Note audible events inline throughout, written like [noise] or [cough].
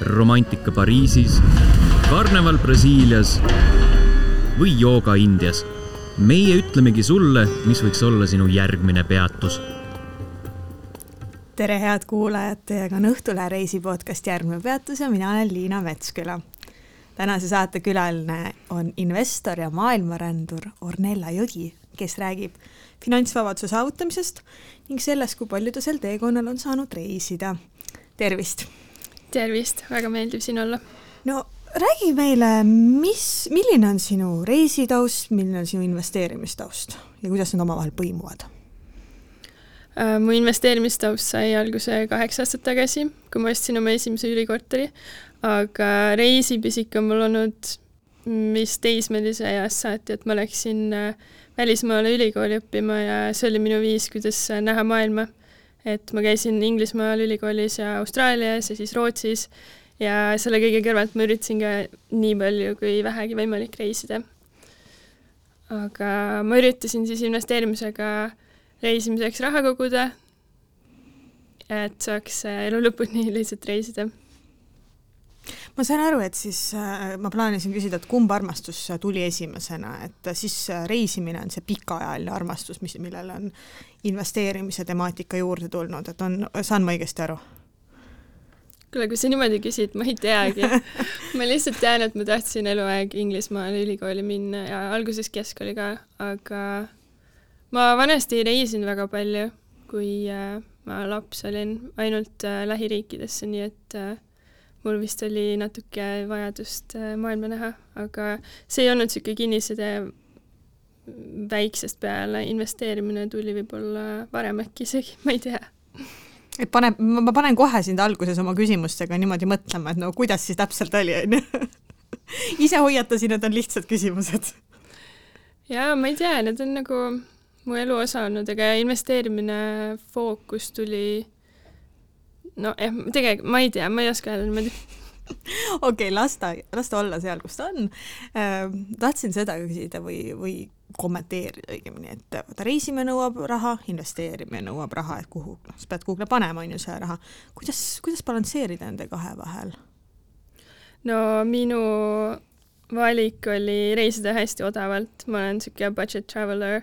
romantika Pariisis, karneval Brasiilias või jooga Indias. meie ütlemegi sulle, mis võiks olla sinu järgmine peatus. tere, head kuulajad, teiega on Õhtulehe reisi podcast Järgmine peatus ja mina olen Liina Metsküla. tänase saate külaline on investor ja maailmarändur Ornella Jõgi, kes räägib finantsvabaduse saavutamisest ning sellest, kui palju ta sel teekonnal on saanud reisida. tervist! Tervist, väga meeldiv siin olla. no räägi meile, mis, milline on sinu reisitaust, milline on sinu investeerimistaust ja kuidas need omavahel põimuvad? Äh, mu investeerimistaust sai alguse kaheksa aastat tagasi, kui ma ostsin oma esimese üürikorteri, aga reisipisik on mul olnud vist teismelise east saati, et ma läksin äh, välismaale ülikooli õppima ja see oli minu viis, kuidas näha maailma. Et ma käisin Inglismaal ülikoolis ja Austraalias ja siis Rootsis ja selle kõige kõrvalt ma üritasin ka nii palju kui vähegi võimalik reisida. aga ma üritasin siis investeerimisega reisimiseks raha koguda, et saaks elu lõpuni lihtsalt reisida ma sain aru, et siis äh, ma plaanisin küsida, et kumb armastus tuli esimesena, et siis äh, reisimine on see pikaajaline armastus, mis, millele on investeerimise temaatika juurde tulnud, et on, saan ma õigesti aru? kuule, kui sa niimoodi küsid, ma ei teagi [laughs] ma lihtsalt tean, et ma tahtsin eluaeg Inglismaale ülikooli minna ja alguses keskkooli ka, aga ma vanasti reisin väga palju, kui äh, ma laps olin, ainult äh, lähiriikidesse, nii et äh, mul vist oli natuke vajadust äh, maailma näha, aga see ei olnud niisugune kinniside väiksest peale investeerimine tuli võib-olla varem äkki isegi, ma ei tea. et pane, ma panen kohe sind alguses oma küsimustega niimoodi mõtlema, et no kuidas siis täpselt oli, onju. [laughs] ise hoiatasin, et on lihtsad küsimused. jaa, ma ei tea, need on nagu mu elu osa olnud, aga investeerimine fookus tuli no jah, tegelikult ma ei tea, ma ei oska öelda niimoodi [laughs] okei okay,, las ta, las ta olla seal, kus ta on äh,. tahtsin seda küsida või, või kommenteerida õigemini, et vaata reisimine nõuab raha, investeerimine nõuab raha, et kuhu, noh, sa pead kuhugile panema, on ju, see raha. kuidas, kuidas balansseerida nende kahe vahel? no minu valik oli reisida hästi odavalt, ma olen niisugune budget traveler,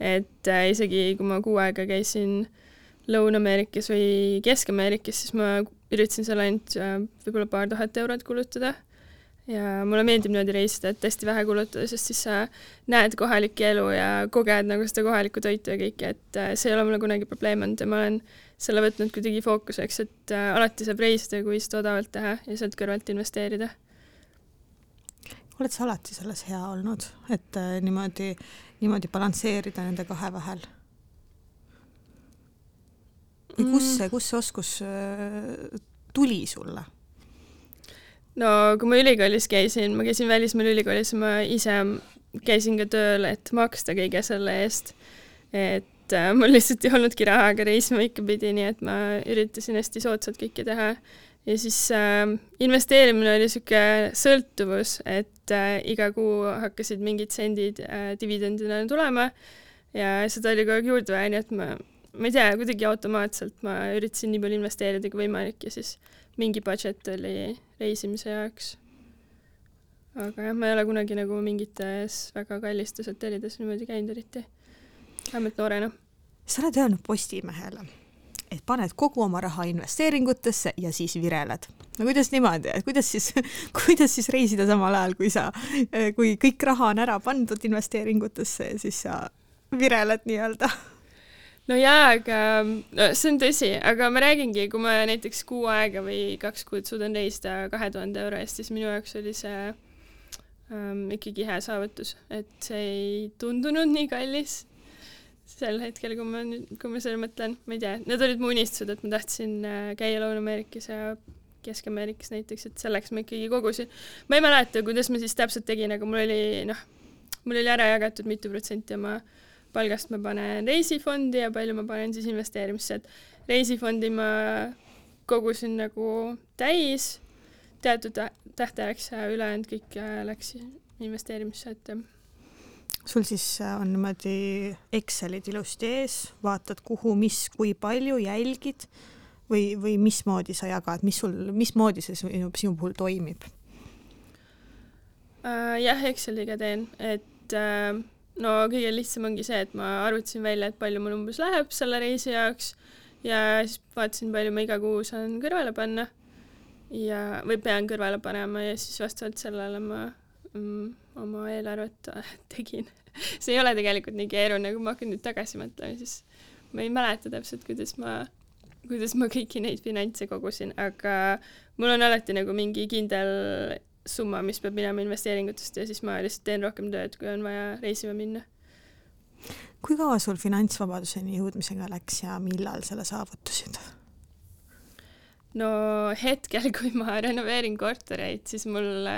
et äh, isegi kui ma kuu aega käisin äh, Lõuna-Ameerikas või Kesk-Ameerikas, siis ma üritasin seal ainult äh, võib-olla paar tuhat eurot kulutada ja mulle meeldib niimoodi reisida, et hästi vähe kulutada, sest siis sa näed kohalikku elu ja koged nagu seda kohalikku toitu ja kõike, et äh, see ei ole mulle kunagi probleem olnud ja ma olen selle võtnud kuidagi fookuseks, et äh, alati saab reisida, kui seda odavalt teha ja sealt kõrvalt investeerida. oled sa alati selles hea olnud, et niimoodi, niimoodi balansseerida nende kahe vahel? Või kus mm. see, kus see oskus äh, tuli sulle? no kui ma ülikoolis käisin, ma käisin välismaal ülikoolis, ma ise käisin ka tööl, et maksta kõige selle eest. et äh, mul lihtsalt ei olnudki raha, aga reisima ikka pidi, nii et ma üritasin hästi soodsalt kõike teha. ja siis äh, investeerimine oli niisugune sõltuvus, et äh, iga kuu hakkasid mingid sendid äh, dividendina tulema ja seda oli kogu aeg juurde vaja, nii et ma ma ei tea, kuidagi automaatselt ma üritasin nii palju investeerida kui võimalik ja siis mingi budget oli reisimise jaoks. aga jah, ma ei ole kunagi nagu mingites väga kallistes hotellides niimoodi käinud eriti, vähemalt noorena. sa oled öelnud Postimehele, et paned kogu oma raha investeeringutesse ja siis vireled. no kuidas niimoodi, et kuidas siis [laughs] kuidas siis reisida samal ajal, kui sa, kui kõik raha on ära pandud investeeringutesse ja siis sa vireled nii-öelda no jaa, aga no see on tõsi, aga ma räägingi, kui ma näiteks kuu aega või kaks kuud suudan reisida kahe tuhande euro eest, siis minu jaoks oli see ähm, ikkagi hea saavutus, et see ei tundunud nii kallis sel hetkel, kui ma nüüd, kui ma selle mõtlen, ma ei tea, need olid mu unistused, et ma tahtsin äh, käia Lõuna-Ameerikas ja Kesk-Ameerikas näiteks, et selleks ma ikkagi kogusin. ma ei mäleta, kuidas ma siis täpselt tegin, aga mul oli noh, mul oli ära jagatud mitu protsenti oma äh, palgast ma panen reisifondi ja palju ma panen siis investeerimisse, et reisifondi ma kogusin nagu täis teatud tähtajaks ja ülejäänud kõik äh, läks investeerimisse, et sul siis äh, on niimoodi Excelid ilusti ees, vaatad, kuhu, mis, kui palju, jälgid, või, või mismoodi sa jagad, mis sul, mismoodi see sinu, sinu puhul toimib uh,? jah, Exceliga teen, et uh, no kõige lihtsam ongi see, et ma arvutasin välja, et palju mul umbes läheb selle reisi jaoks. Ja siis vaatasin, palju ma iga kuu saan kõrvale panna. Ja, või pean kõrvale panema ja siis vastavalt sellele ma mm, oma eelarvet [laughs] tegin. See ei ole tegelikult nii keeruline, kui ma hakkan nüüd tagasi mõtlema, siis ma ei mäleta täpselt, kuidas ma, kuidas ma kõiki neid finantse kogusin, aga mul on alati nagu mingi kindel summa, mis peab minema investeeringutest ja siis ma lihtsalt teen rohkem tööd, kui on vaja reisima minna. kui kaua sul finantsvabaduseni jõudmisega läks ja millal selle saavutasid? no hetkel, kui ma renoveerin kortereid, siis mul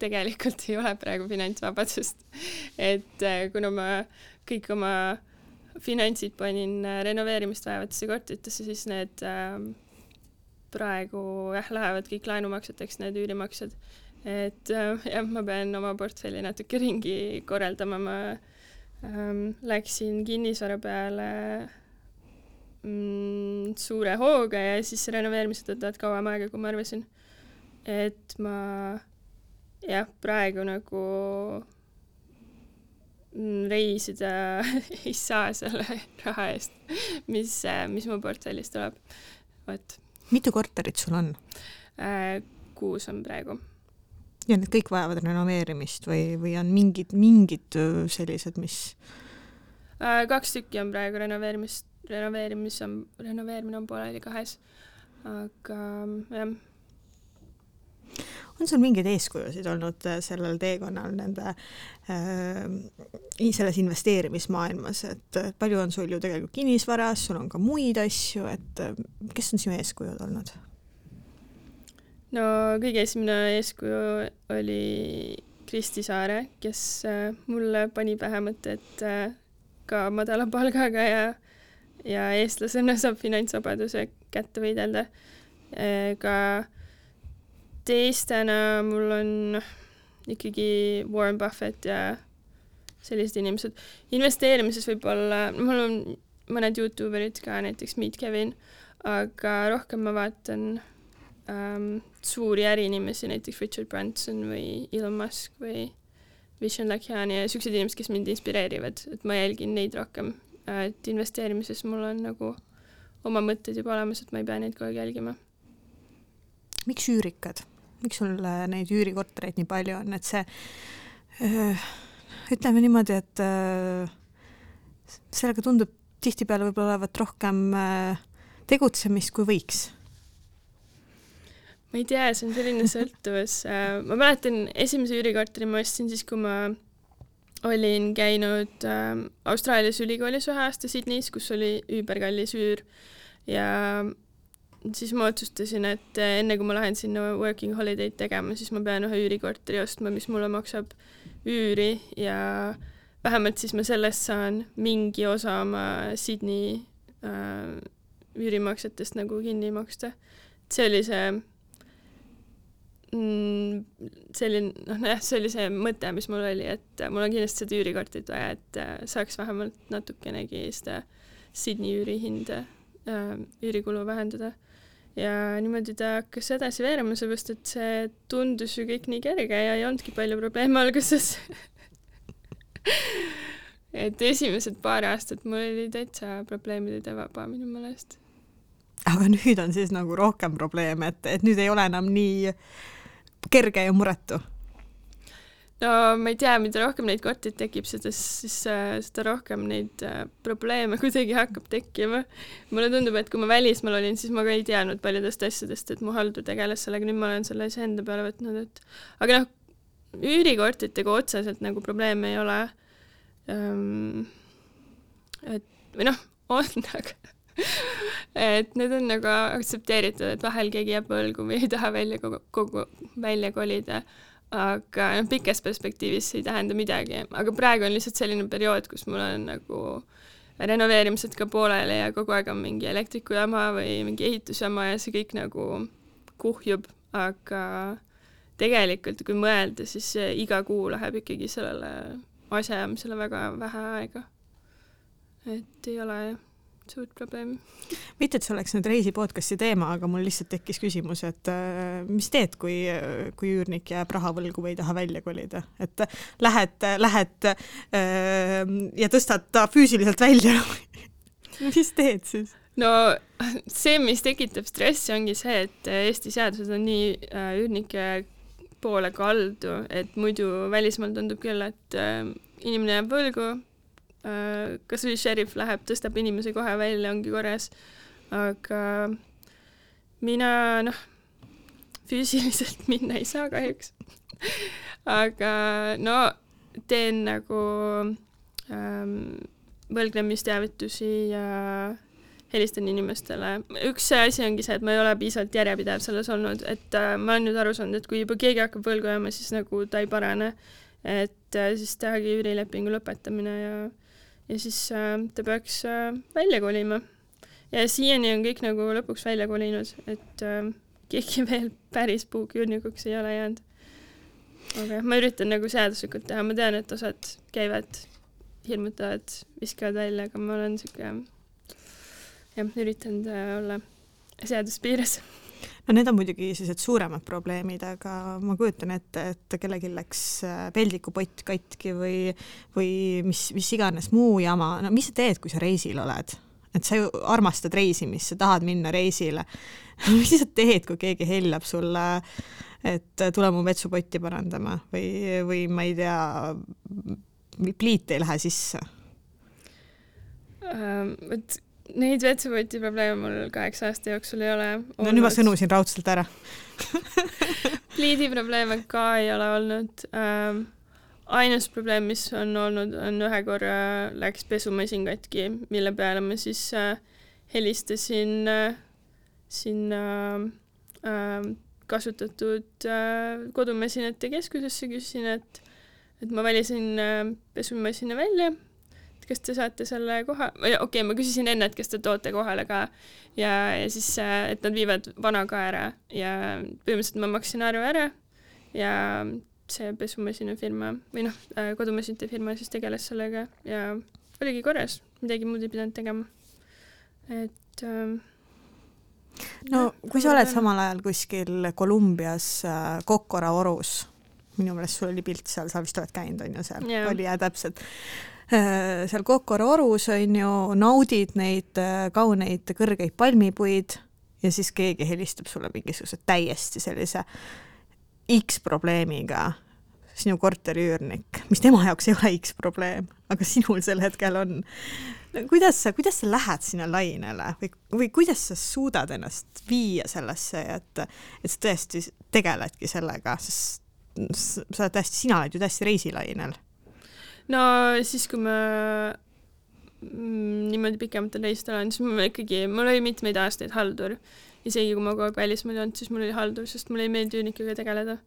tegelikult ei ole praegu finantsvabadust. [laughs] et äh, kuna ma kõik oma finantsid panin äh, renoveerimist vajavatesse korteritesse, siis need äh, praegu jah, lähevad kõik laenumakseteks, need üürimaksed. Et äh, jah, ma pean oma portfelli natuke ringi korraldama, ma ähm, läksin kinnisvara peale mm, suure hooga ja siis renoveerimised võtavad kauem aega, kui ma arvasin. et ma jah, praegu nagu mm, reisida [laughs] ei saa selle raha eest, mis, mis mu portfellist tuleb. vot. mitu korterit sul on äh,? kuus on praegu. Ja need kõik vajavad renoveerimist või, või on mingid, mingid sellised, mis äh,? kaks tükki on praegu renoveerimist renoveerimis on, renoveerimine on pooleli kahes, aga jah. on sul mingeid eeskujusid olnud äh, sellel teekonnal nende äh, selles investeerimismaailmas, et palju on sul ju tegelikult kinnisvaras, sul on ka muid asju, et äh, kes on sinu eeskujud olnud? No kõige esimene eeskuju oli Kristi Saare, kes äh, mulle pani pähe mõtte, et äh, ka madala palgaga ja ja eestlasena saab finantsvabaduse kätte võidelda. ka teistena mul on ikkagi Warren Buffett ja sellised inimesed. investeerimises võib-olla, mul on mõned Youtube erid ka, näiteks Meet Kevin, aga rohkem ma vaatan ähm, suuri äriinimesi, näiteks Richard Branson või Elon Musk või Vishen Lakhiani ja siuksed inimesed, kes mind inspireerivad, et ma jälgin neid rohkem. Et investeerimises mul on nagu oma mõtted juba olemas, et ma ei pea neid kogu aeg jälgima. miks üürikad, miks sul äh, neid üürikortereid nii palju on, et see äh, ütleme niimoodi, et äh, sellega tundub tihtipeale võib-olla olevat rohkem tegutsemist, kui võiks ma ei tea, see on selline [laughs] sõltuvus. ma mäletan, esimese üürikorteri ma ostsin siis, kui ma olin käinud äh, Austraalias ülikoolis ühe aasta Sydneys, kus oli üüberkallis üür ja siis ma otsustasin, et äh, enne kui ma lähen sinna working holiday'd tegema, siis ma pean ühe üürikorteri ostma, mis mulle maksab üüri ja vähemalt siis ma sellest saan mingi osa oma Sydney äh, üürimaksetest nagu kinni maksta. see oli see selline, noh jah, see oli see mõte, mis mul oli, et mul on kindlasti seda üürikorterit vaja, et äh, saaks vähemalt natukenegi seda Sydney üürihinda, äh, üürikulu vähendada. ja niimoodi ta hakkas edasi veerema, seepärast et see tundus ju kõik nii kerge ja ei olnudki palju probleeme alguses [laughs] et esimesed paar aastat mul oli täitsa probleemide vaba minu meelest. aga nüüd on siis nagu rohkem probleeme, et, et nüüd ei ole enam nii kerge ja muretu? no ma ei tea, mida rohkem neid korterid tekib, seda siis äh, seda rohkem neid äh, probleeme [laughs] kuidagi hakkab tekkima. mulle tundub, et kui ma välismaal olin, siis ma ka ei teadnud paljudest asjadest, et mu haldur tegeles sellega, nüüd ma olen selle iseenda peale võtnud, et aga noh, üürikorteritega otseselt nagu probleeme ei ole. Ehm, et või noh, [laughs] on, aga et need on nagu aktsepteeritud, et vahel keegi jääb võlgu või ei taha välja kogu, kogu, välja kolida. aga noh, pikas perspektiivis see ei tähenda midagi, aga praegu on lihtsalt selline periood, kus mul on nagu renoveerimised ka pooleli ja kogu aeg on mingi elektrikujama või mingi ehitusjama ja see kõik nagu kuhjub, aga tegelikult kui mõelda, siis iga kuu läheb ikkagi sellele asjaajamisele väga vähe aega. et ei ole jah suurt probleemi. mitte, et see oleks nüüd reisi podcast'i teema, aga mul lihtsalt tekkis küsimus, et äh, mis teed, kui, kui üürnik jääb raha võlgu või ei taha välja kolida, et lähed, lähed äh, ja tõstad ta füüsiliselt välja [laughs] mis teed siis? no see, mis tekitab stressi, ongi see, et Eesti seadused on nii äh, üürnike poole kaldu, et muidu välismaal tundub küll, et äh, inimene jääb võlgu, Äh, kas või šerif läheb, tõstab inimese kohe välja, ongi korras. aga mina noh, füüsiliselt [laughs] minna ei saa kahjuks aga no teen nagu ähm, võlgnemisteavitusi ja helistan inimestele. üks asi ongi see, et ma ei ole piisavalt järjepidev selles olnud, et äh, ma olen nüüd aru saanud, et kui juba keegi hakkab võlgu jääma, siis nagu ta ei parane. et äh, siis tehagi üürilepingu lõpetamine ja äh, ja siis äh, ta peaks äh, välja kolima. ja siiani on kõik nagu lõpuks välja kolinud, et äh, keegi [laughs] veel päris puuküürnikuks ei ole jäänud. aga ma üritan nagu seaduslikult teha, ma tean, et osad käivad, hirmutavad, viskavad välja, aga ma olen sihuke jah, üritanud olla seaduse piires [laughs] no need on muidugi sellised suuremad probleemid, aga ma kujutan ette, et kellelgi läks äh, peldikupott katki või, või mis, mis iganes muu jama, no mis sa teed, kui sa reisil oled? et sa ju armastad reisimist, sa tahad minna reisile. [laughs] mis sa teed, kui keegi hellab sulle, et tule mu vetsupotti parandama või, või ma ei tea, pliit ei lähe sisse? vot Neid vetsupoti probleeme mul kaheksa aasta jooksul ei ole olnud. no nüüd ma sõnusin raudselt ära [laughs] pliidi probleeme ka ei ole olnud ähm,. ainus probleem, mis on olnud, on ühe korra läks pesumasin katki, mille peale ma siis äh, helistasin äh, sinna äh, kasutatud äh, kodumasinate keskusesse, küsisin, et, et ma valisin äh, pesumasina välja kas te saate selle koha, või okei okay,, ma küsisin enne, et kas te toote kohale ka. Ja, ja siis, äh, et nad viivad vana ka ära. Ja põhimõtteliselt ma maksin arve ära. Ja see pesumasina firma või noh, äh, kodumasinate firma siis tegeles sellega. Ja oligi korras, midagi muud ei pidanud tegema. et ähm, no kui sa oled samal ajal kuskil Kolumbias äh, Kokora orus, minu meelest sul oli pilt seal, sa vist oled käinud, on ju, seal. Yeah. oli jah, täpselt [laughs] seal Kokoro orus on ju, naudid neid äh, kauneid kõrgeid palmipuid ja siis keegi helistab sulle mingisuguse täiesti sellise X-probleemiga, sinu korteriüürnik, mis tema jaoks ei ole X-probleem, aga sinul sel hetkel on. kuidas sa, kuidas sa lähed sinna lainele või, või kuidas sa suudad ennast viia sellesse, et, et sa tõesti tegeledki sellega, sest sa oled täiesti, sina oled ju täiesti reisilainel no siis, kui ma mm, niimoodi pikematel reisidel olen, siis mul ikkagi, mul oli mitmeid aastaid haldur. isegi kui ma kogu aeg välismaal ei olnud, siis mul oli haldur, sest mulle ei meeldi üürnikega tegeleda.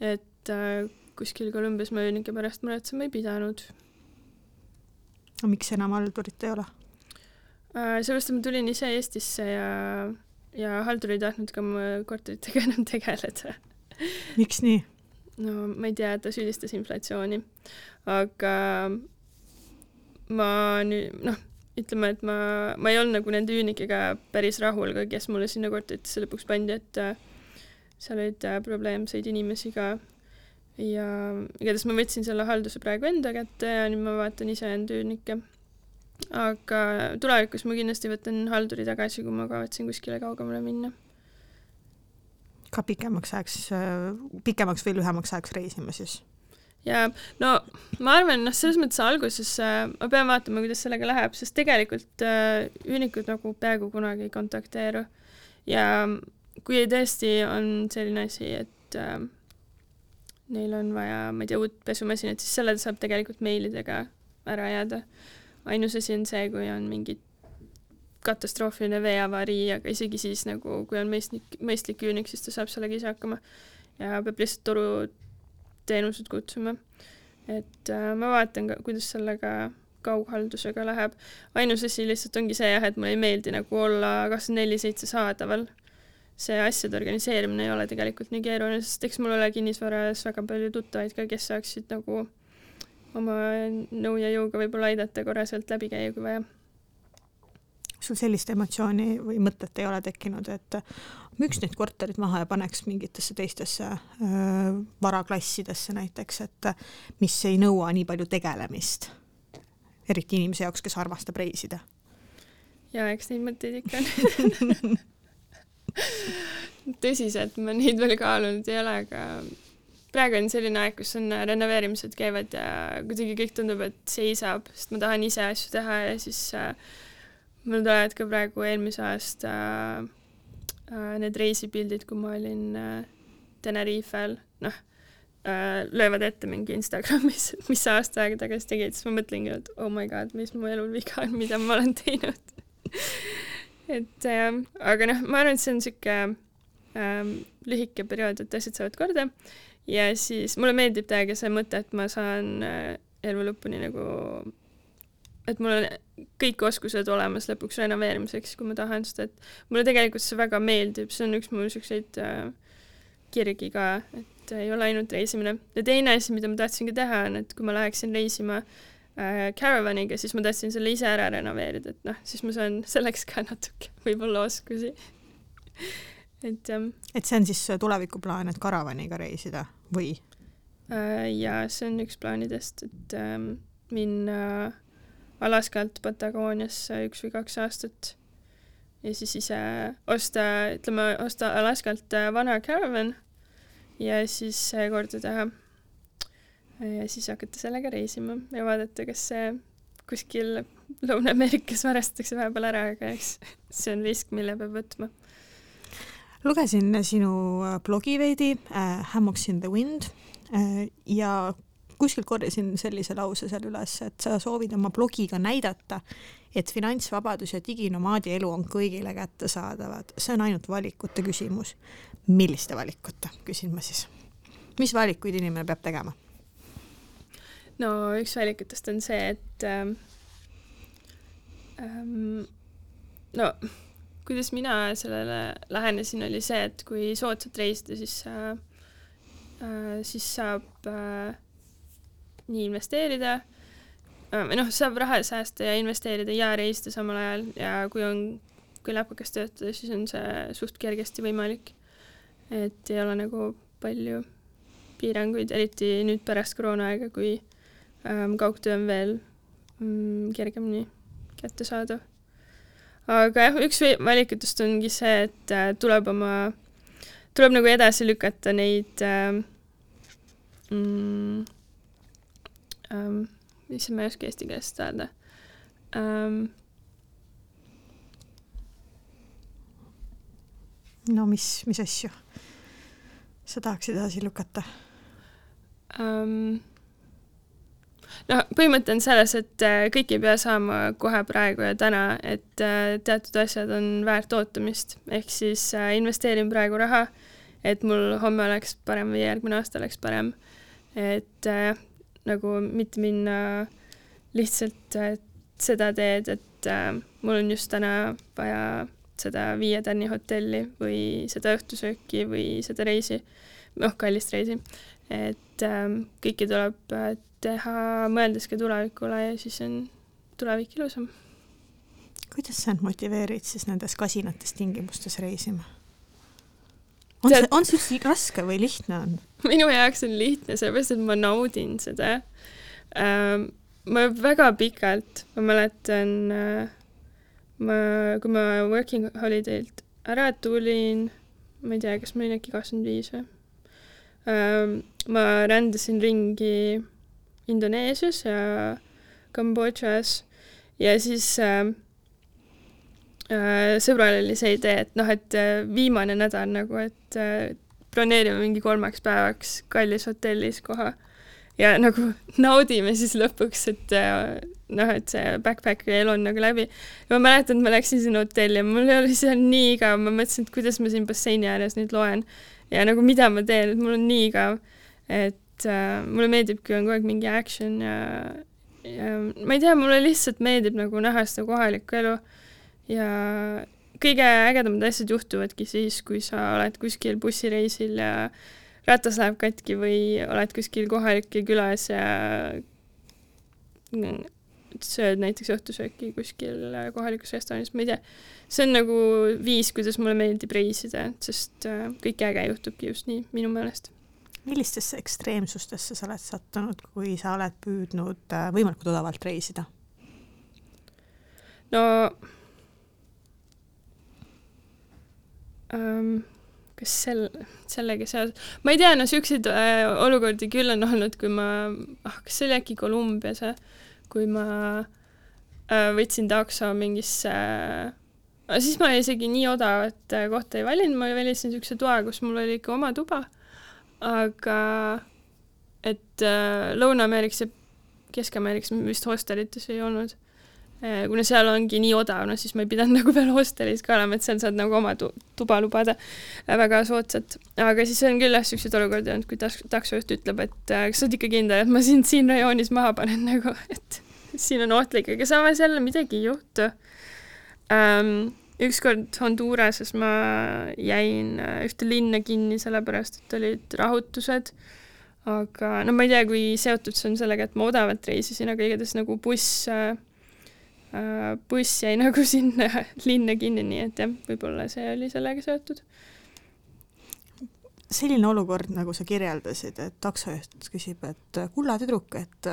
et äh, kuskil Kolumbias ma üürnike pärast muretsema ei pidanud. no miks enam haldurit ei ole äh,? sellepärast, et ma tulin ise Eestisse ja, ja haldur ei tahtnud ka mu korteritega enam tegeleda miks nii? No ma ei tea, ta süüdistas inflatsiooni, aga ma nüüd noh, ütleme, et ma, ma ei olnud nagu nende üürnikega päris rahul ka, kes mulle sinna korteritesse lõpuks pandi, et äh, seal olid äh, probleemseid inimesi ka. Ja igatahes ma võtsin selle halduse praegu enda kätte ja nüüd ma vaatan ise enda üürnikke. aga tulevikus ma kindlasti võtan halduri tagasi, kui ma kavatsen kuskile kaugemale minna ka pikemaks ajaks, pikemaks või lühemaks ajaks reisima siis? ja no ma arvan, noh, selles mõttes alguses äh, ma pean vaatama, kuidas sellega läheb, sest tegelikult äh, üürnikud nagu peaaegu kunagi ei kontakteeru. ja kui tõesti on selline asi, et äh, neil on vaja, ma ei tea, uut pesumasinat, siis selle saab tegelikult meilidega ära jääda. ainus asi on see, kui on mingid katastroofiline veeavarii, aga isegi siis nagu, kui on mõistlik, mõistlik üürnik, siis ta saab sellega ise hakkama ja peab lihtsalt toruteenused kutsuma. et äh, ma vaatan kuidas sellega kaughaldusega läheb. ainus asi lihtsalt ongi see jah, et mulle ei meeldi nagu olla kakskümmend neli seitse saadaval. see asjade organiseerimine ei ole tegelikult nii keeruline, sest eks mul ole kinnisvaras väga palju tuttavaid ka, kes saaksid nagu oma nõu ja jõuga võib-olla aidata korra sealt läbi käia, kui vaja sul sellist emotsiooni või mõtet ei ole tekkinud, et müüks need korterid maha ja paneks mingitesse teistesse varaklassidesse näiteks, et mis ei nõua nii palju tegelemist, eriti inimese jaoks, kes armastab reisida? jaa, eks neid mõtteid ikka on [laughs] tõsiselt ma neid veel kaalunud ei ole, aga praegu on selline aeg, kus on renoveerimised käivad ja kuidagi kõik tundub, et seisab, sest ma tahan ise asju teha ja siis äh, mul tulevad ka praegu eelmise aasta äh, need reisipildid, kui ma olin äh, Tenerifel, noh äh,, löövad ette mingi Instagramis, mis sa aasta aega tagasi tegid, siis ma mõtlengi, et oh my god, mis mu elul viga on, mida ma olen teinud. [laughs] Et äh, aga noh, ma arvan, et see on sihuke äh, lühike periood, et asjad saavad korda. Ja siis mulle meeldib täiega see mõte, et ma saan äh, elu lõpuni nagu, et mul on kõik oskused olemas lõpuks renoveerimiseks, kui ma tahan, sest et mulle tegelikult see väga meeldib, see on üks mu siukseid äh, kirgi ka, et ei ole ainult reisimine. ja teine asi, mida ma tahtsin ka teha, on, et kui ma läheksin reisima äh, caravaniga, siis ma tahtsin selle ise ära renoveerida, et noh, siis ma saan [laughs] selleks ka natuke võib-olla oskusi et jah. et see on siis tulevikuplaan, et karavaniga reisida või? Äh, ja see on üks plaanidest, et ähm, minna Alaskalt Patagooniasse üks või kaks aastat ja siis ise osta, ütleme, osta Alaskalt äh, vana caravan ja siis korda teha. ja siis hakata sellega reisima ja vaadata, kas see kuskil Lõuna-Ameerikas varastatakse vahepeal ära, aga eks see on risk, mille peab võtma lugesin sinu äh, blogi veidi äh,, Hammocks in the wind äh, ja kuskilt korjasin sellise lause seal üles, et sa soovid oma blogiga näidata, et finantsvabadus ja diginomaadi elu on kõigile kättesaadavad, see on ainult valikute küsimus. milliste valikute, küsin ma siis. mis valikuid inimene peab tegema? no üks valikutest on see, et ähm, ähm, no kuidas mina sellele lähenesin, oli see, et kui soodsalt reisida, siis äh, siis saab äh, nii investeerida äh, või noh, saab raha säästa ja investeerida ja reisida samal ajal ja kui on, kui läpakas töötada, siis on see suht kergesti võimalik. et ei ole nagu palju piiranguid, eriti nüüd pärast koroonaaega, kui ähm, kaugtöö on veel mm, kergemini kättesaadav aga jah, üks valikutest ongi see, et äh, tuleb oma, tuleb nagu edasi lükata neid äh, mm, ähm, issand, ma ei oska eesti keeles seda öelda ähm,. no mis, mis asju sa tahaksid edasi lükata um,? noh, põhimõte on selles, et äh, kõik ei pea saama kohe praegu ja täna, et äh, teatud asjad on väärt ootamist, ehk siis äh, investeerin praegu raha, et mul homme oleks parem või järgmine aasta oleks parem. et äh, nagu mitte minna lihtsalt seda teed, et äh, mul on just täna vaja seda viie tänni hotelli või seda õhtusööki või seda reisi, noh, kallist reisi. et äh, kõike tuleb äh, teha, mõeldes ka tulevikule ja siis on tulevik ilusam. kuidas sa motiveerid siis nendes kasinates tingimustes reisima? On see, on see üldse raske või lihtne on? minu jaoks on lihtne, sellepärast et ma naudin seda ähm,. ma väga pikalt, ma mäletan äh,, ma, kui ma working holiday'lt ära tulin, ma ei tea, kas ma olin äkki kakskümmend viis või ähm,, ma rändasin ringi Indoneesias ja Kambodžas ja siis äh, sõbral oli see idee, et noh, et äh, viimane nädal nagu, et äh, broneerime mingi kolmeks päevaks kallis hotellis koha. Ja nagu [laughs] naudime siis lõpuks, et äh, noh, et see backpack'i elu on nagu läbi. ma mäletan, et ma läksin sinna hotelli ja mul oli seal nii igav, ma mõtlesin, et kuidas ma siin basseini ääres nüüd loen. Ja nagu mida ma teen, et mul on nii igav, et äh, mulle meeldib, kui on kogu aeg mingi action ja, ja ma ei tea, mulle lihtsalt meeldib nagu näha seda kohalikku elu ja kõige ägedamad asjad juhtuvadki siis, kui sa oled kuskil bussireisil ja ratas läheb katki või oled kuskil kohalikel külas ja sööd näiteks õhtusööki kuskil kohalikus restoranis, ma ei tea. see on nagu viis, kuidas mulle meeldib reisida, sest äh, kõik äge juhtubki just nii, minu meelest. millistesse ekstreemsustesse sa oled sattunud, kui sa oled püüdnud äh, võimalikult odavalt reisida? no ähm, kas sel, sellega seoses, ma ei tea, no siukseid äh, olukordi küll on olnud, kui ma, ah, kas see oli äkki Kolumbias kui ma äh, võtsin takso mingisse äh,, siis ma isegi nii odavat äh, kohta ei valinud, ma valisin siukse toa, kus mul oli ikka oma tuba, aga et äh, Lõuna-Ameerikas ja Kesk-Ameerikas vist hostelites ei olnud kuna seal ongi nii odav, noh siis ma ei pidanud [laughs] nagu veel hostelis ka olema, et seal saad nagu oma tu tuba lubada äh, väga soodsat. aga siis on küll jah, siukseid olukordi olnud, kui taks-, taksojuht ütleb, et äh, kas sa oled ikka kindel, et ma sind siin rajoonis maha panen [laughs] nagu, et siin on ohtlik, aga samas jälle midagi ei juhtu ähm,. ükskord Honduras'es ma jäin ühte linna kinni, sellepärast et olid rahutused aga no ma ei tea, kui seotud see on sellega, et ma odavalt reisisin, aga igatahes nagu buss äh, Äh, buss jäi [laughs] nagu sinna linna kinni, nii et jah, võib-olla see oli sellega seotud. selline olukord, nagu sa kirjeldasid, et taksojuht küsib, et kulla tüdruk, et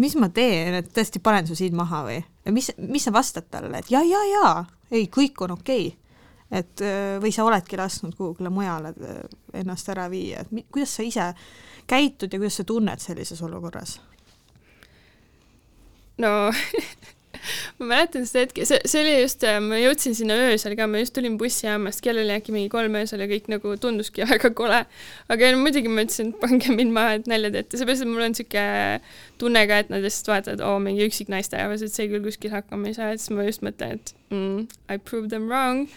mis ma teen, et tõesti panen su siin maha või? ja mis, mis sa vastad talle, et ja, ja, ja, ei, kõik on okei okay. et või sa oledki lasknud kuhugile mujale ennast ära viia, et kuidas sa ise käitud ja kuidas sa tunned sellises olukorras? no [laughs] [laughs] ma mäletan seda hetke, see, see oli just, äh, ma jõudsin sinna öösel ka, ma just tulin bussijaamast, kell oli äkki mingi kolm öösel ja kõik nagu tunduski [laughs] väga kole. aga no muidugi ma ütlesin, et pange mind maha, et nalja teete, seepärast, et mul on sihuke tunne ka, et nad lihtsalt vaatavad, oo, mingi üksik naisterahvas, et see küll kuskil hakkama ei saa, et siis ma just mõtlen, et mm, I proved them wrong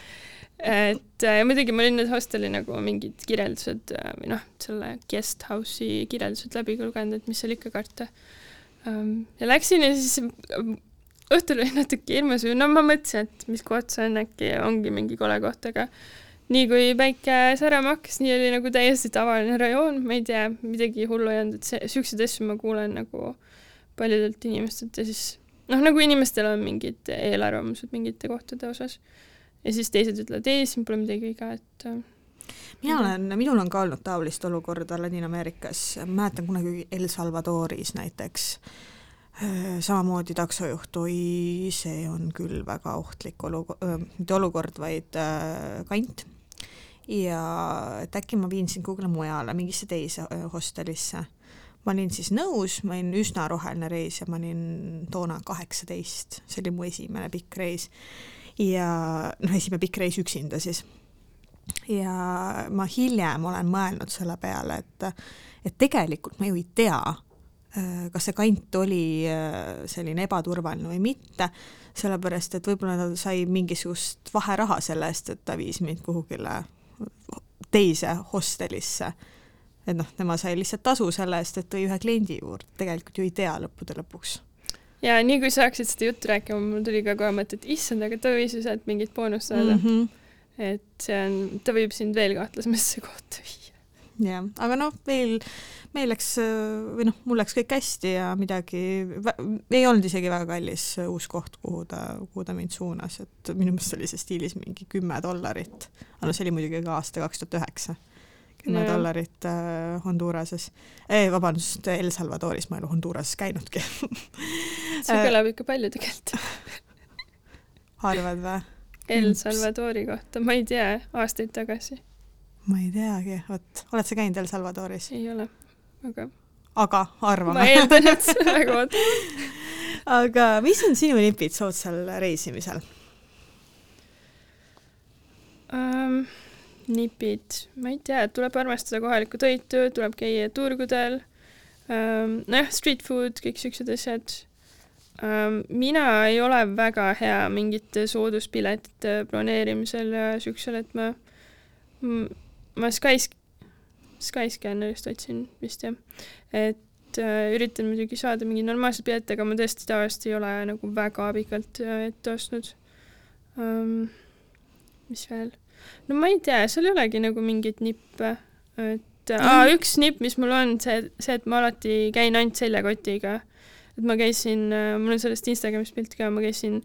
et äh, muidugi ma olin need hosteli nagu mingid kirjeldused äh, või noh, selle guest house'i kirjeldused läbi lugenud, et mis seal ikka karta um,. ja läksin ja siis õhtul oli natuke hirmus. Või no ma mõtlesin, et mis koht see on, äkki ongi mingi kole koht, aga nii kui päike särama hakkas, nii oli nagu täiesti tavaline rajoon, ma ei tea, midagi hullu ei olnud, et see, siukseid asju ma kuulen nagu paljudelt inimestelt ja siis noh, nagu inimestel on mingid eelarvamused mingite kohtade osas. ja siis teised ütlevad, ei, siin pole midagi viga, et äh, mina olen, minul on ka olnud taolist olukorda Ladina-Ameerikas, mäletan kunagi El Salvadoris näiteks samamoodi taksojuht, oi, see on küll väga ohtlik olukord, mitte olukord, vaid äh, kant. ja et äkki ma viin sind kuhugile mujale, mingisse teise hostelisse. ma olin siis nõus, ma olin üsna roheline reis ja ma olin toona kaheksateist, see oli mu esimene pikk reis. ja noh, esimene pikk reis üksinda siis. ja ma hiljem olen mõelnud selle peale, et, et tegelikult ma ju ei tea Äh, kas see kant oli äh, selline ebaturvaline või mitte, sellepärast et võib-olla ta sai mingisugust vaheraha selle eest, et ta viis mind kuhugile teise hostelisse. et noh, tema sai lihtsalt tasu selle eest, et tõi ühe kliendi juurde, tegelikult ju ei tea lõppude lõpuks. ja nii kui sa hakkasid seda juttu rääkima, mul tuli ka kohe mõte, et issand, aga ta võis ju sealt mingit boonust saada mm. -hmm. et see on, ta võib sind veel kahtlasemasse kohta viia. Jah, aga noh, veel meil läks või noh, mul läks kõik hästi ja midagi, ei olnud isegi väga kallis uus koht, kuhu ta, kuhu ta mind suunas, et minu meelest oli see stiilis mingi kümme dollarit. aga no see oli muidugi ka aasta kaks tuhat üheksa. kümme no. dollarit äh, Honduras'es eh,, vabandust, El Salvadoris, ma ei ole Honduras'es käinudki [laughs] see kõlab ikka palju tegelikult arvad või? El Salvadori kohta, ma ei tea, aastaid tagasi. Ma ei teagi, vot, oled sa käinud El Salvadoris? ei ole aga aga arvame. ma eeldan, et väga odav. [laughs] aga mis on sinu nipid soodsal reisimisel um,? nipid, ma ei tea, tuleb armastada kohalikku toitu, tuleb käia turgudel um,, nojah, street food, kõik siuksed asjad um,. mina ei ole väga hea mingite sooduspiletite broneerimisel ja siuksel, et ma, ma Skys Skyscannerist otsin vist jah, et äh, üritan muidugi saada mingi normaalse pileti, aga ma tõesti tavaliselt ei ole nagu väga pikalt äh, ette ostnud um,. mis veel? no ma ei tea, seal ei olegi nagu mingeid nippe, et mm. aa, üks nipp, mis mul on, see, see, et ma alati käin ainult seljakotiga et ma käisin, mul on sellest Instagramis pilt ka, ma käisin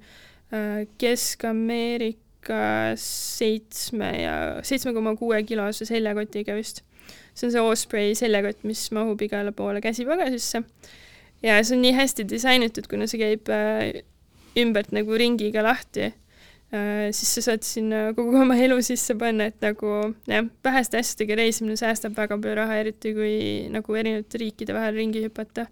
äh, Kesk-Ameerikas seitsme ja seitsme koma kuue kilose seljakotiga vist. see on see Osprey seljakott, mis mahub igale poole käsipagasisse. ja see on nii hästi disainitud, kuna see käib äh, ümbert nagu ringiga lahti Äh, siis sa saad sinna kogu oma elu sisse panna, et nagu jah, väheste asjadega reisimine säästab väga palju raha, eriti kui nagu erinevate riikide vahel ringi hüpata.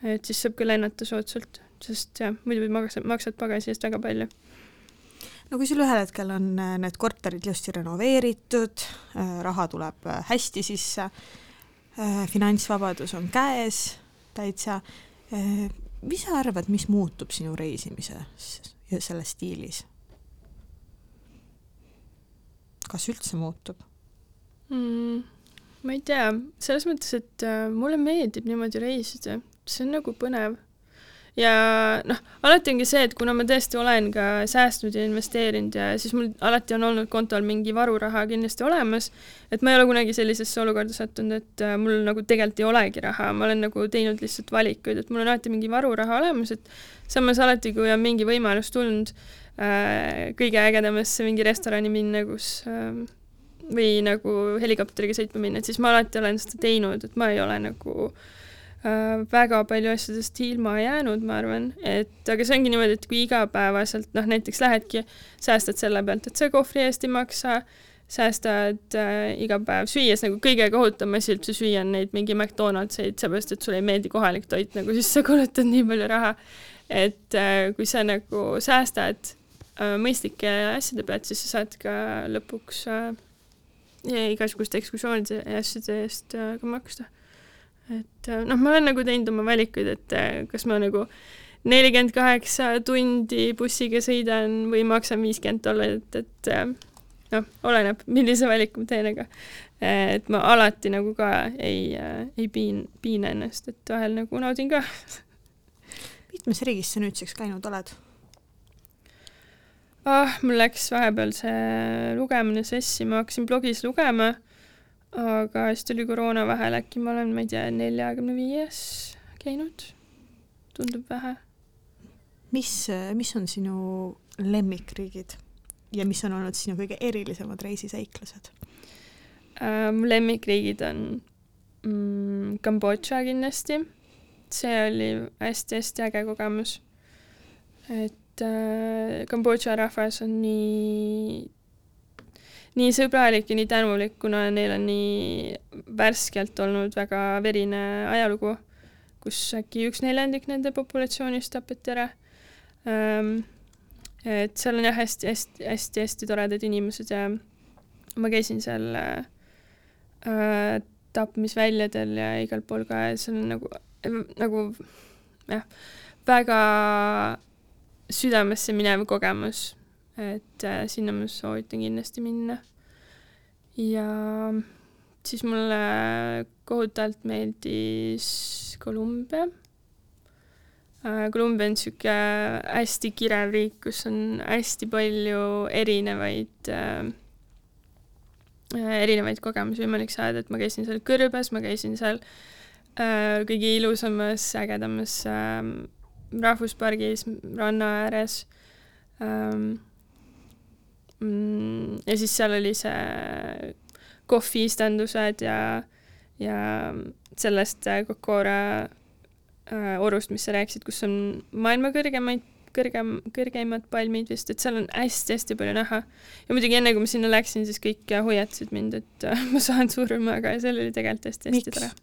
et siis saab ka lennata soodsalt, sest jah, muidu maksad, maksad pagasi eest väga palju. No kui sul ühel hetkel on äh, need korterid ilusti renoveeritud, äh, raha tuleb hästi sisse, finantsvabadus on käes täitsa, mis sa arvad, mis muutub sinu reisimises ja selles stiilis? kas üldse muutub mm,? ma ei tea, selles mõttes, et äh, mulle meeldib niimoodi reisida, see on nagu põnev. Ja noh, alati ongi see, et kuna ma tõesti olen ka säästnud ja investeerinud ja siis mul alati on olnud kontol mingi varuraha kindlasti olemas, et ma ei ole kunagi sellisesse olukorda sattunud, et äh, mul nagu tegelikult ei olegi raha, ma olen nagu teinud lihtsalt valikuid, et mul on alati mingi varuraha olemas, et samas alati, kui on mingi võimalus tulnud, Äh, kõige ägedamasse mingi restorani minna, kus ähm, või nagu helikopteriga sõitma minna, et siis ma alati olen seda teinud, et ma ei ole nagu äh, väga palju asjadest ilma jäänud, ma arvan, et aga see ongi niimoodi, et kui igapäevaselt noh, näiteks lähedki, säästad selle pealt, et sa kohvri eest ei maksa, säästad äh, iga päev süües nagu kõige kohutavam asi üldse süüa on neid mingi McDonaldseid, seepärast et sulle ei meeldi kohalik toit, nagu siis sa kulutad nii palju raha. et äh, kui sa nagu säästad Äh, mõistlike asjade pealt, siis sa saad ka lõpuks äh, igasuguste ekskursioonide ja asjade eest äh, ka maksta. Et äh, noh, ma olen nagu teinud oma valikuid, et äh, kas ma nagu nelikümmend kaheksa tundi bussiga sõidan või maksan viiskümmend dollarit, et äh, noh, oleneb, millise valiku ma teen, aga et ma alati nagu ka ei ei piin, piina ennast, et vahel nagu naudin ka mitmes riigis sa nüüdseks käinud oled? ah, mul läks vahepeal see lugemine sassi, ma hakkasin blogis lugema, aga siis tuli koroona vahel, äkki ma olen, ma ei tea, neljakümne viies käinud. tundub vähe. mis, mis on sinu lemmikriigid ja mis on olnud sinu kõige erilisemad reisiseiklused uh,? mu lemmikriigid on mm, Kambodža kindlasti, see oli hästi-hästi äge kogemus. et et äh, Kambodža rahvas on nii, nii sõbralik ja nii tänulik, kuna neil on nii värskelt olnud väga verine ajalugu, kus äkki üks neljandik nende populatsioonist tapeti ära ähm,. et seal on jah, hästi-hästi-hästi-hästi toredad inimesed ja ma käisin seal äh, tapmisväljadel ja igal pool ka ja see on nagu, nagu jah, väga südamesse minev kogemus, et äh, sinna ma soovitan kindlasti minna. ja siis mulle kohutavalt meeldis Kolumbia äh,. Kolumbia on niisugune hästi kirev riik, kus on hästi palju erinevaid äh, erinevaid kogemusi võimalik saada, et ma käisin seal kõrbes, ma käisin seal äh, kõige ilusamas, ägedamas äh, rahvuspargis ranna ääres ähm,. Mm, ja siis seal oli see kohviistandused ja, ja sellest Kokora äh, orust, mis sa rääkisid, kus on maailma kõrgemaid, kõrgem, kõrgeimad palmid vist, et seal on hästi-hästi palju näha. ja muidugi enne, kui ma sinna läksin, siis kõik hoiatasid mind, et äh, [laughs] ma saan surma, aga see oli tegelikult hästi-hästi tore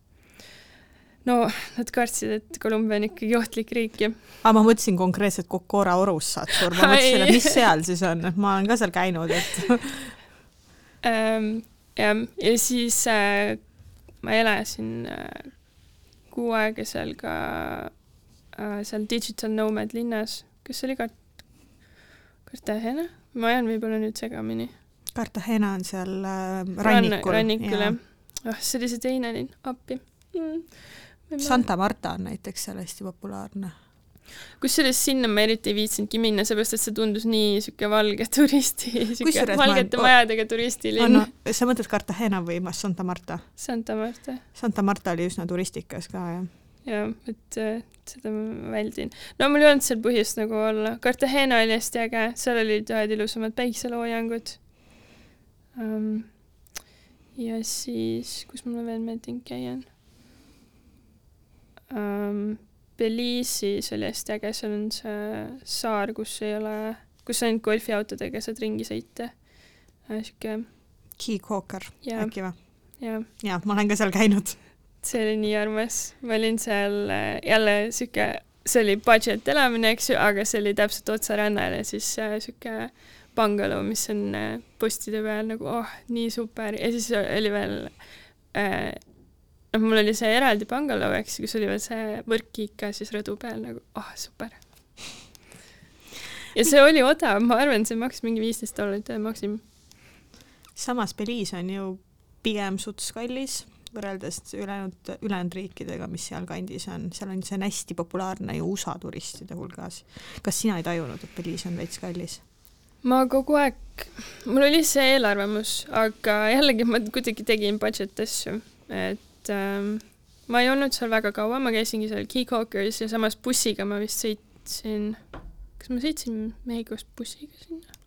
no nad kartsid, et Kolumbia on ikkagi ohtlik riik ja. aga ma mõtlesin konkreetselt Kokora orus saad surma, mõtlesin, et mis seal siis on, et ma olen ka seal käinud, et [laughs] ähm, jah, ja siis äh, ma elasin äh, kuu aega seal ka äh, seal Digital Nomad linnas, kes oli Kart-, Cartagena, ma ajan võib-olla nüüd segamini. Cartagena on seal äh, rannikul. rannikul jah. ah, see oli see teine linn, appi mm Santa Marta on näiteks seal hästi populaarne. kusjuures sinna ma eriti ei viitsinudki minna, seepärast et see tundus nii sihuke valge turisti, [laughs] sihuke valgete ma... majadega turistilinn. No, sa mõtled Cartagena või Santa Marta? Santa Marta. Santa Marta oli üsna turistikas ka, jah jah, et äh, seda ma väldin. no mul ei olnud seal põhjust nagu olla. Cartagena oli hästi äge, seal olid ühed ilusamad päikseloojangud um,. ja siis, kus mulle veel meeldinud käia on um,? Belize'is oli hästi äge, seal on see saar, kus ei ole, kus ainult golfiautodega saad ringi sõita. sihuke. Key Hawker äkki või? jah. jaa, ma olen ka seal käinud. see oli nii armas, ma olin seal äh, jälle sihuke, see oli budget elamine, eks ju, aga see oli täpselt otse rannal ja siis äh, sihuke bungalow, mis on äh, postide peal nagu oh, nii super ja siis oli veel äh, noh, mul oli see eraldi bungalow, eks kus oli veel see võrkkiik ka siis rõdu peal nagu oh, super. ja see oli odav, ma arvan, see maksis mingi viisteist dollarit, maksim. samas Belize on ju pigem suts kallis võrreldes ülejäänud, ülejäänud riikidega, mis sealkandis on, seal on, see on hästi populaarne ju USA turistide hulgas. kas sina ei tajunud, et Belize on veits kallis? ma kogu aeg, mul oli see eelarvamus, aga jällegi ma kuidagi tegin budget asju, et ähm, ma ei olnud seal väga kaua, ma käisingi seal Keyhawkeris ja samas bussiga ma vist sõitsin, kas ma sõitsin Mehhikost bussiga sinna?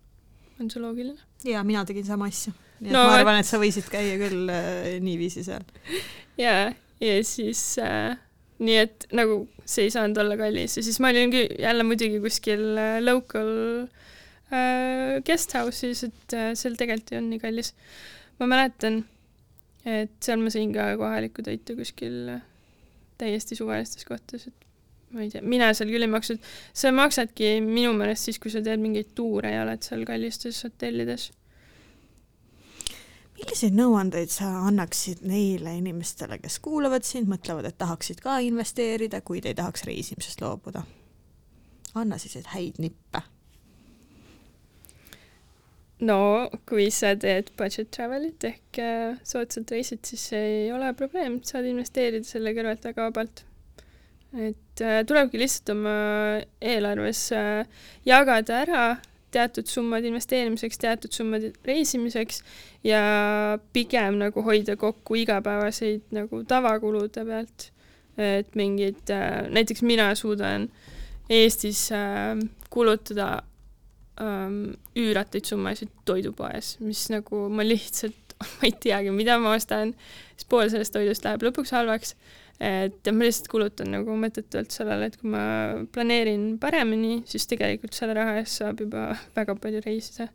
on see loogiline? jaa, mina tegin sama asja nii et no, ma arvan, et sa võisid käia küll äh, niiviisi seal. [laughs] jaa, ja siis äh, nii et nagu see ei saanud olla kallis ja siis ma olin jälle muidugi kuskil äh, local äh, guest house'is, et äh, seal tegelikult ei olnud nii kallis. ma mäletan, et seal ma sõin ka kohalikku toitu kuskil täiesti suvalistes kohtades, et ma ei tea, mina seal küll ei maksnud, sa maksadki minu meelest siis, kui sa teed mingeid tuure ja oled seal kallistes hotellides milliseid nõuandeid sa annaksid neile inimestele, kes kuulavad sind, mõtlevad, et tahaksid ka investeerida, kuid ei tahaks reisimisest loobuda? anna selliseid häid nippe. No kui sa teed budget travel'it ehk äh, soodsat reisid, siis ei ole probleem, saad investeerida selle kõrvalt väga vabalt. et äh, tulebki lihtsalt oma eelarves äh, jagada ära teatud summad investeerimiseks, teatud summad reisimiseks ja pigem nagu hoida kokku igapäevaseid nagu tavakulude pealt. et mingid, näiteks mina suudan Eestis kulutada ähm, üüratuid summasid toidupoes, mis nagu ma lihtsalt, [laughs] ma ei teagi, mida ma ostan, siis pool sellest toidust läheb lõpuks halvaks et ma lihtsalt kulutan nagu mõttetult sellele, et kui ma planeerin paremini, siis tegelikult selle raha eest saab juba [laughs] väga palju reisida.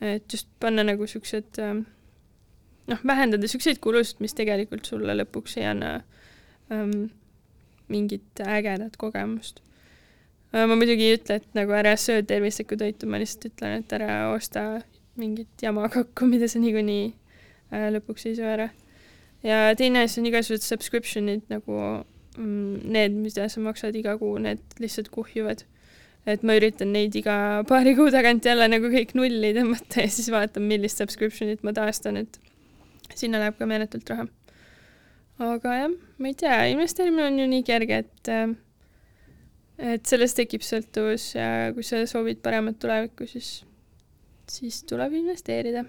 et just panna nagu siuksed ähm, noh, vähendada siukseid kulusid, mis tegelikult sulle lõpuks ei anna ähm, mingit ägedat kogemust. Äh, ma muidugi ei ütle, et nagu ära söö tervislikku toitu, ma lihtsalt ütlen, et ära osta mingit jama kokku, mida sa niikuinii äh, lõpuks ei söö ära ja teine asi on igasugused subscription'id nagu mm, need, mida sa maksad iga kuu, need lihtsalt kuhjuvad. et ma üritan neid iga paari kuu tagant jälle nagu kõik nulli tõmmata ja siis vaatan, millist subscription'it ma taastan, et sinna läheb ka meeletult raha. aga jah, ma ei tea, investeerimine on ju nii kerge, et et sellest tekib sõltuvus ja kui sa soovid paremat tulevikku, siis, siis tuleb investeerida.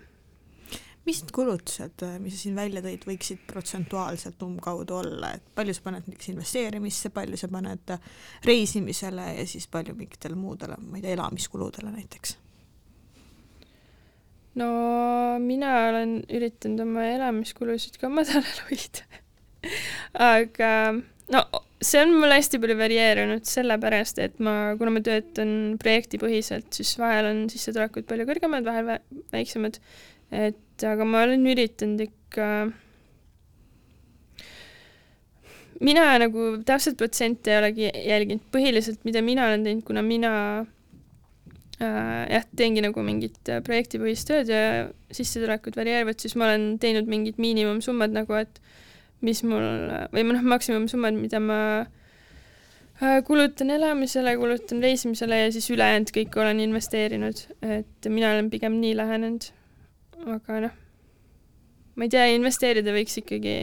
Mis need kulutused, mis sa siin välja tõid, võiksid protsentuaalselt umbkaudu olla, et palju sa paned näiteks investeerimisse, palju sa paned reisimisele ja siis palju mingitele muudele, ma ei tea, elamiskuludele näiteks? no mina olen üritanud oma elamiskulusid ka madalal hoida. [laughs] Aga no see on mul hästi palju varieerunud sellepärast, et ma, kuna ma töötan projektipõhiselt, siis vahel on sissetulekud palju kõrgemad, vahel väiksemad. Et aga ma olen üritanud ikka mina nagu täpselt protsente ei olegi jälginud, põhiliselt mida mina olen teinud, kuna mina äh, jah, teengi nagu mingit äh, projektipõhist tööd ja sissetulekud varieeruvad, siis ma olen teinud mingid miinimumsummad nagu, et mis mul või noh, maksimumsummad, mida ma äh, kulutan elamisele, kulutan reisimisele ja siis ülejäänud kõik olen investeerinud, et mina olen pigem nii lähenenud aga noh, ma ei tea, investeerida võiks ikkagi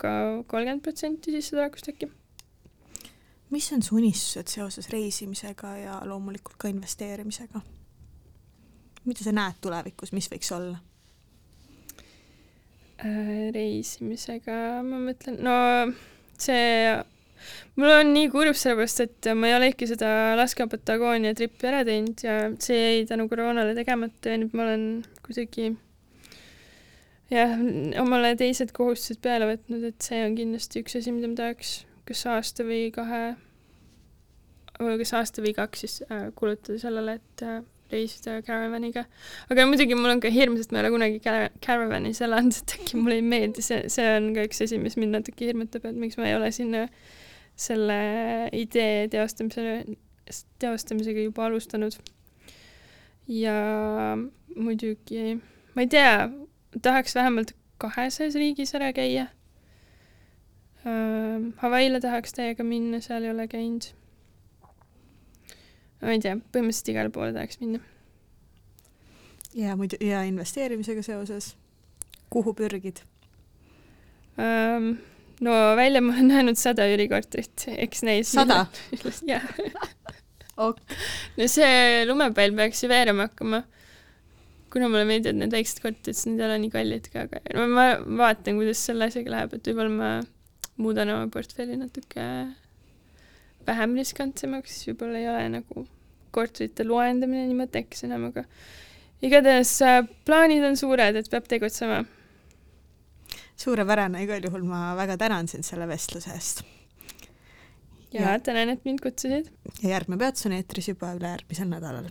ka kolmkümmend protsenti sissetulekust äkki. mis on su unistused seoses reisimisega ja loomulikult ka investeerimisega? mida sa näed tulevikus, mis võiks olla? Äh, reisimisega ma mõtlen, no see mul on nii kurb sellepärast, et ma ei ole ikka seda Alaska Patagoonia tripi ära teinud ja see jäi tänu koroonale tegemata ja nüüd ma olen kuidagi jah, omale teised kohustused peale võtnud, et see on kindlasti üks asi, mida ma tahaks kas aasta või kahe, kas aasta või kaks siis äh, kulutada sellele, et äh, reisida caravaniga. aga muidugi mul on ka hirm, sest ma ei ole kunagi caravanis elanud, et äkki mulle ei meeldi, see, see on ka üks asi, mis mind natuke hirmutab, et miks ma ei ole sinna selle idee teostamisele, teostamisega juba alustanud. ja muidugi, ma ei tea, tahaks vähemalt kahesajas riigis ära käia. Hawaii'le tahaks täiega minna, seal ei ole käinud ma ei tea, põhimõtteliselt igale poole tahaks minna. ja muidu, ja investeerimisega seoses, kuhu pürgid um,? no välja ma olen näinud sada üürikorterit, eks neis sada? [laughs] jah no see lumepall peaks ju veerema hakkama. kuna mulle meeldivad need väiksed korterid, siis need ei ole nii kallid ka, aga no ma vaatan, kuidas selle asjaga läheb, et võib-olla ma muudan oma portfelli natuke vähem riskantsemaks, võib-olla ei ole nagu korterite loendamine nii mõttekas enam, aga igatahes äh, plaanid on suured, et peab tegutsema. suurepärane, igal juhul ma väga tänan sind selle vestluse eest. ja, ja tänan, et mind kutsusid. ja järgmine peatus on eetris juba ülejärgmisel nädalal.